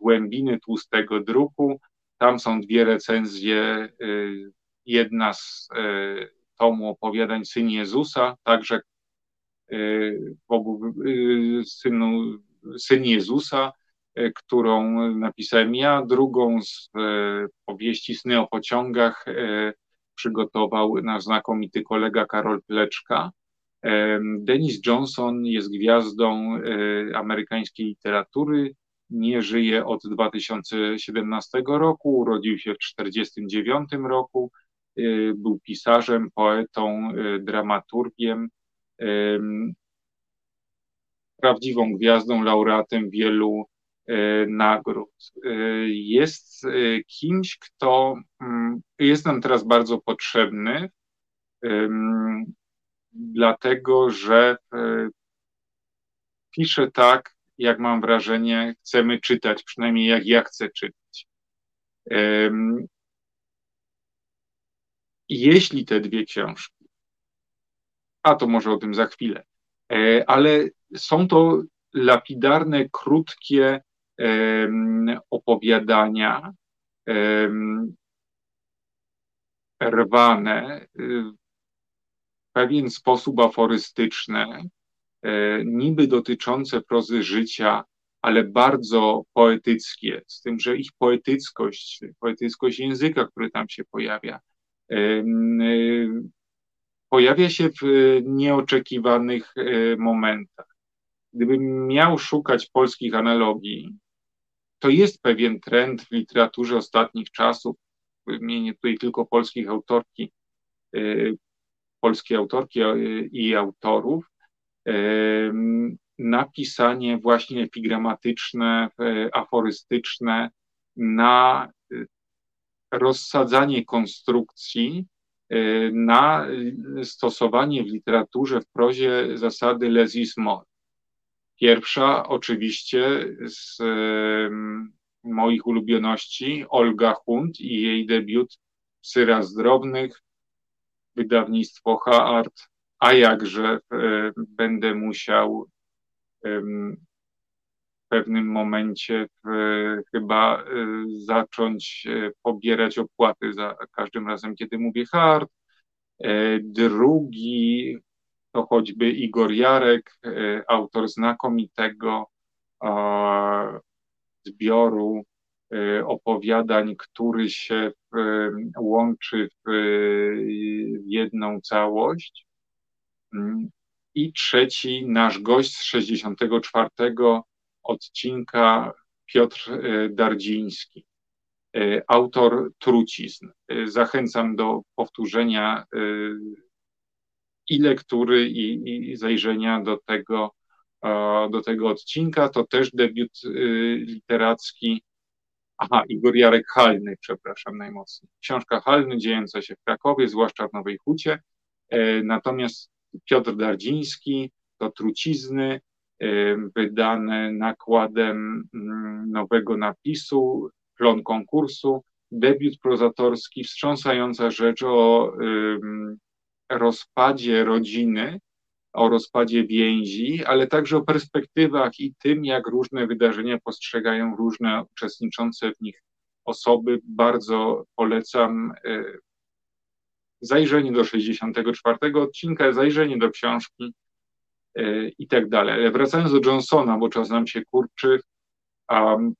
głębiny tłustego druku. Tam są dwie recenzje. Jedna z tomu opowiadań Syn Jezusa, także Bogu, synu, Syn Jezusa, którą napisałem ja. Drugą z powieści Sny o pociągach przygotował nasz znakomity kolega Karol Pleczka. Denis Johnson jest gwiazdą amerykańskiej literatury nie żyje od 2017 roku, urodził się w 1949 roku, y, był pisarzem, poetą, y, dramaturgiem, prawdziwą gwiazdą, laureatem wielu nagród. Jest kimś, kto mm, jest nam teraz bardzo potrzebny, dlatego że pisze tak, jak mam wrażenie, chcemy czytać, przynajmniej jak ja chcę czytać. Jeśli te dwie książki, a to może o tym za chwilę, ale są to lapidarne, krótkie opowiadania, rwane, w pewien sposób aforystyczne, E, niby dotyczące prozy życia, ale bardzo poetyckie, z tym, że ich poetyckość, poetyckość języka, który tam się pojawia, e, e, pojawia się w nieoczekiwanych momentach. Gdybym miał szukać polskich analogii, to jest pewien trend w literaturze ostatnich czasów, wymienię tutaj tylko polskich autorki, polskie autorki i autorów, napisanie właśnie epigramatyczne, e, aforystyczne, na rozsadzanie konstrukcji, na stosowanie w literaturze, w prozie zasady less is. Pierwsza oczywiście z moich ulubioności Olga Hunt i jej debiut Syra Zdrobnych, wydawnictwo H-Art, a jakże będę musiał w pewnym momencie chyba zacząć pobierać opłaty za każdym razem, kiedy mówię hard. E, drugi to choćby Igor Jarek, e, autor znakomitego zbioru e, opowiadań, który się łączy w jedną całość. Mm. I trzeci, nasz gość z 64 odcinka, Piotr Dardziński. E, autor trucizn. E, zachęcam do powtórzenia e, i lektury, i, i zajrzenia do tego, do tego odcinka. To też debiut literacki. Aha, Igor Jarek Halny, przepraszam najmocniej. Książka Halny, dziejąca się w Krakowie, zwłaszcza w Nowej Hucie. Natomiast Piotr Dardziński to trucizny, wydane nakładem mm, nowego napisu plon konkursu, debiut prozatorski, wstrząsająca rzecz o rozpadzie rodziny, o rozpadzie więzi, ale także o perspektywach i tym, jak różne wydarzenia postrzegają różne uczestniczące w nich osoby. Bardzo polecam e, zajrzenie do 64 odcinka, zajrzenie do książki e, i tak dalej. Ale wracając do Johnsona, bo czas nam się kurczy, um,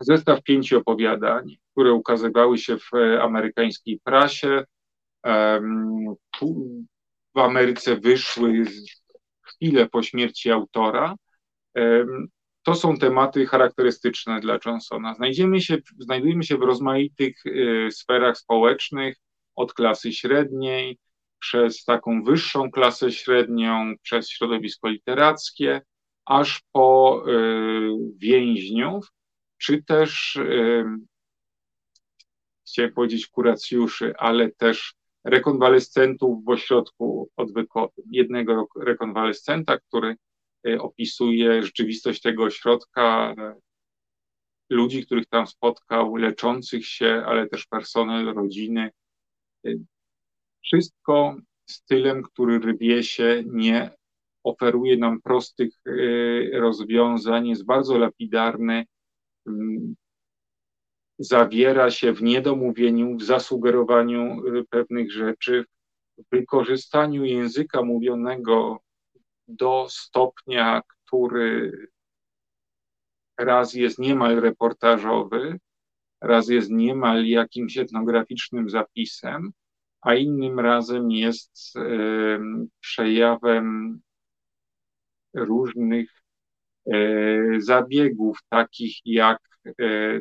zestaw pięciu opowiadań, które ukazywały się w e, amerykańskiej prasie. W Ameryce wyszły chwilę po śmierci autora. To są tematy charakterystyczne dla Johnsona. Znajdziemy się, znajdujemy się w rozmaitych e, sferach społecznych, od klasy średniej, przez taką wyższą klasę średnią, przez środowisko literackie, aż po e, więźniów, czy też chciałem powiedzieć kuracjuszy, ale też rekonwalescentów w ośrodku odwykowym. Jednego rekonwalescenta, który e, opisuje rzeczywistość tego ośrodka, e, ludzi, których tam spotkał, leczących się, ale też personel, rodziny. E, wszystko stylem, który rwie się, nie oferuje nam prostych rozwiązań, jest bardzo lapidarny, Mm, zawiera się w niedomówieniu, w zasugerowaniu y, pewnych rzeczy, w wykorzystaniu języka mówionego do stopnia, który raz jest niemal reportażowy, raz jest niemal jakimś etnograficznym zapisem, a innym razem jest przejawem różnych E, zabiegów, takich jak e,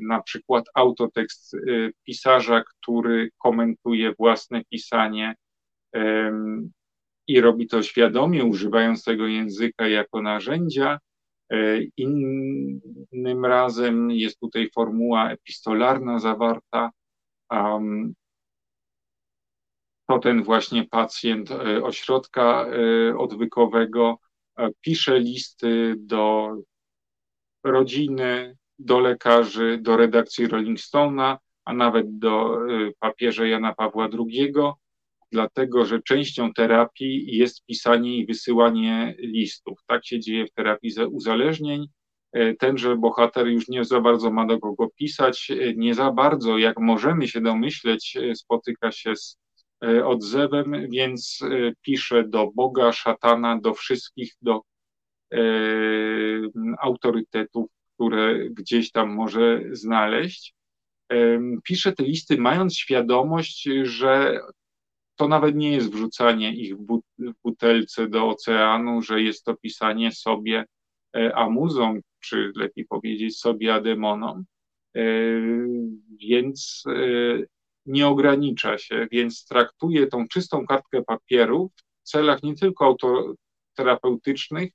na przykład autotekst e, pisarza, który komentuje własne pisanie i robi to świadomie, używając tego języka jako narzędzia. Innym razem jest tutaj formuła epistolarna zawarta. To ten właśnie pacjent ośrodka odwykowego pisze listy do rodziny, do lekarzy, do redakcji Rolling Stone'a, a nawet do y, papieża Jana Pawła II, dlatego że częścią terapii jest pisanie i wysyłanie listów. Tak się dzieje w terapii uzależnień. Y, tenże bohater już nie za bardzo ma do kogo pisać, y, nie za bardzo, jak możemy się domyśleć, spotyka się z E, odzewem, więc e, pisze do Boga, szatana, do wszystkich, do e, autorytetów, które gdzieś tam może znaleźć. Pisze te listy, mając świadomość, że to nawet nie jest wrzucanie ich w butelce do oceanu, że jest to pisanie sobie amuzą, czy lepiej powiedzieć sobie ademonom. Więc nie ogranicza się, więc traktuje tą czystą kartkę papieru w celach nie tylko autoterapeutycznych,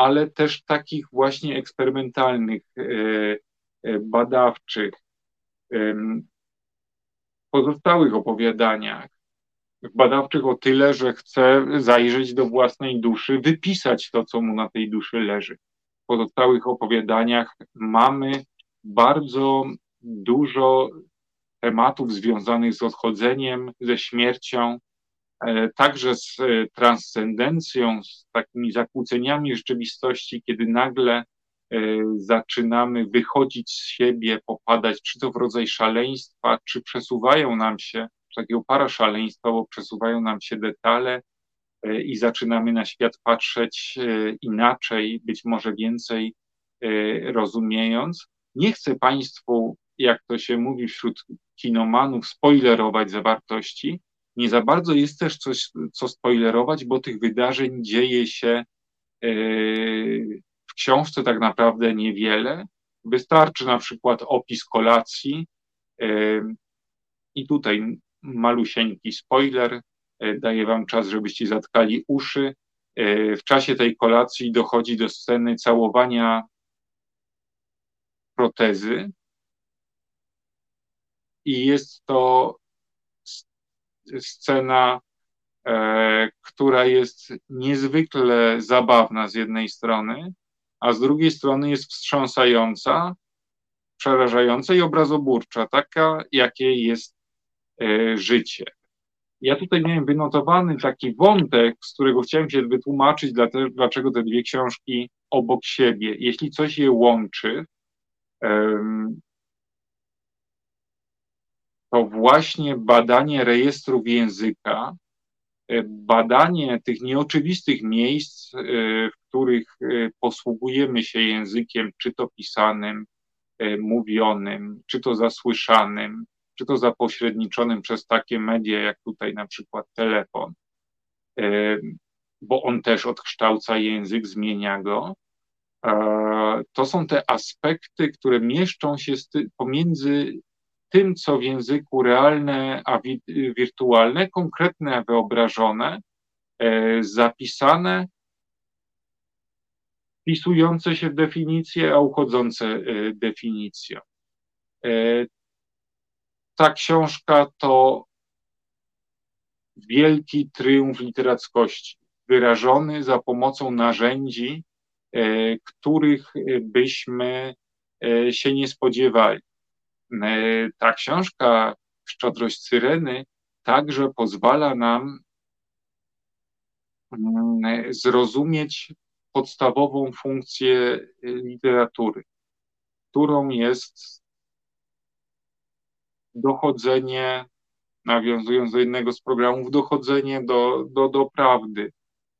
ale też takich właśnie eksperymentalnych, e, e, badawczych. Pozostałych opowiadaniach badawczych o tyle, że chce zajrzeć do własnej duszy, wypisać to, co mu na tej duszy leży. W pozostałych opowiadaniach mamy bardzo dużo tematów związanych z odchodzeniem, ze śmiercią, także z e, transcendencją, z takimi zakłóceniami rzeczywistości, kiedy nagle e, zaczynamy wychodzić z siebie, popadać czy to w rodzaj szaleństwa, czy przesuwają nam się, takiego paraszaleństwa, bo przesuwają nam się detale i zaczynamy na świat patrzeć inaczej, być może więcej rozumiejąc. Nie chcę Państwu, jak to się mówi wśród kinomanów, spoilerować zawartości. Nie za bardzo jest też coś, co spoilerować, bo tych wydarzeń dzieje się e, w książce tak naprawdę niewiele. Wystarczy na przykład opis kolacji e, i tutaj malusieńki spoiler, e, daję wam czas, żebyście zatkali uszy. W czasie tej kolacji dochodzi do sceny całowania protezy, i jest to scena, e, która jest niezwykle zabawna z jednej strony, a z drugiej strony jest wstrząsająca, przerażająca i obrazoburcza, taka, jakie jest e, życie. Ja tutaj miałem wynotowany taki wątek, z którego chciałem się wytłumaczyć, dlaczego te dwie książki obok siebie. Jeśli coś je łączy, to właśnie badanie rejestrów języka, e, badanie tych nieoczywistych miejsc, e, w których e, posługujemy się językiem, czy to pisanym, mówionym, czy to zasłyszanym, czy to zapośredniczonym przez takie media, jak tutaj na przykład telefon, bo on też odkształca język, zmienia go. To są te aspekty, które mieszczą się pomiędzy tym, co w języku realne, a wirtualne, konkretne, wyobrażone, e, zapisane, wpisujące się w definicję, a uchodzące e, definicją. E, ta książka to wielki triumf literackości, wyrażony za pomocą narzędzi, których byśmy się nie spodziewali. E, ta książka Szczodrość Syreny także pozwala nam mm, zrozumieć podstawową funkcję e, literatury, którą jest dochodzenie, nawiązując do jednego z programów, dochodzenie do, do, do prawdy,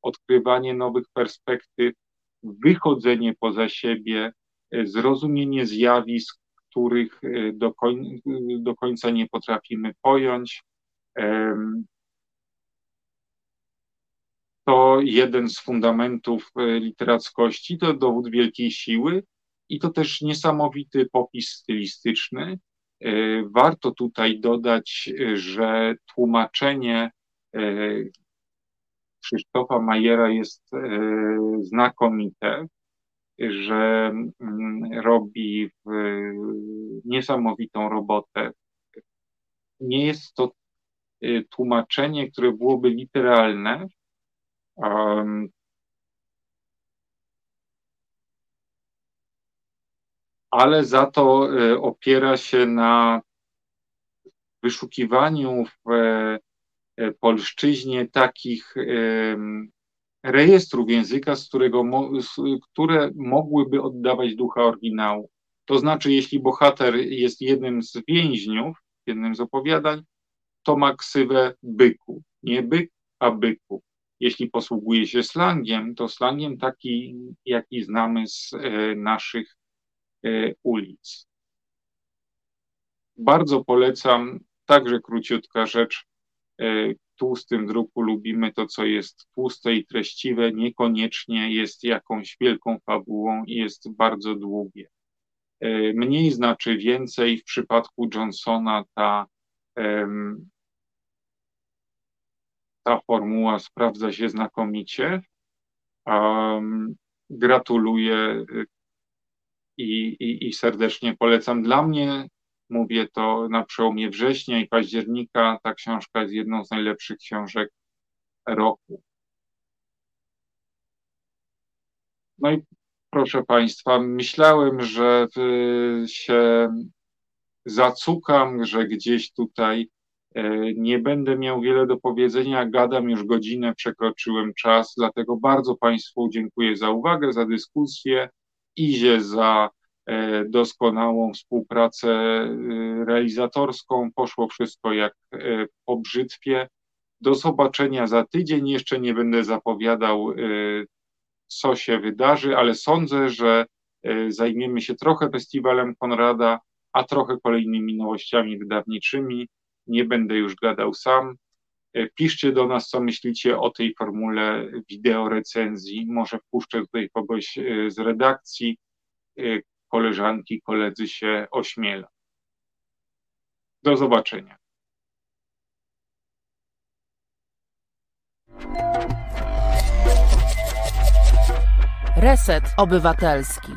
odkrywanie nowych perspektyw, wychodzenie poza siebie, e, zrozumienie zjawisk, których e, do, koń, do końca nie potrafimy pojąć. To jeden z fundamentów e, literackości, to dowód wielkiej siły i to też niesamowity popis stylistyczny. Warto tutaj dodać, że tłumaczenie Krzysztofa Majera jest znakomite że mm, robi niesamowitą robotę. Nie jest to y, tłumaczenie, które byłoby literalne. ale za to y, opiera się na wyszukiwaniu w e, polszczyźnie takich rejestrów języka, z którego, które mogłyby oddawać ducha oryginału. To znaczy, jeśli bohater jest jednym z więźniów, jednym z opowiadań, to ma ksywę byku. Nie byk, a byku. Jeśli posługuje się slangiem, to slangiem taki, jaki znamy z e, naszych e, ulic. Bardzo polecam, także króciutka rzecz, e, tłustym druku lubimy to, co jest tłuste i treściwe, niekoniecznie jest jakąś wielką fabułą i jest bardzo długie. E, mniej znaczy więcej. W przypadku Johnsona ta, ta formuła sprawdza się znakomicie. Gratuluję i, i, i serdecznie polecam. Dla mnie Mówię to na przełomie września i października. Ta książka jest jedną z najlepszych książek roku. No i proszę Państwa, myślałem, że się zacukam, że gdzieś tutaj e, nie będę miał wiele do powiedzenia, gadam już godzinę, przekroczyłem czas, dlatego bardzo Państwu dziękuję za uwagę, za dyskusję, Izie za doskonałą współpracę e, realizatorską. Poszło wszystko jak po brzytwie. Do zobaczenia za tydzień. Jeszcze nie będę zapowiadał, co się wydarzy, ale sądzę, że zajmiemy się trochę festiwalem Konrada, a trochę kolejnymi nowościami wydawniczymi. Nie będę już gadał sam. E, piszcie do nas, co myślicie o tej formule wideo recenzji. Może wpuszczę tutaj kogoś e, z redakcji. Koleżanki, koledzy się ośmiela. Do zobaczenia. Reset Obywatelski.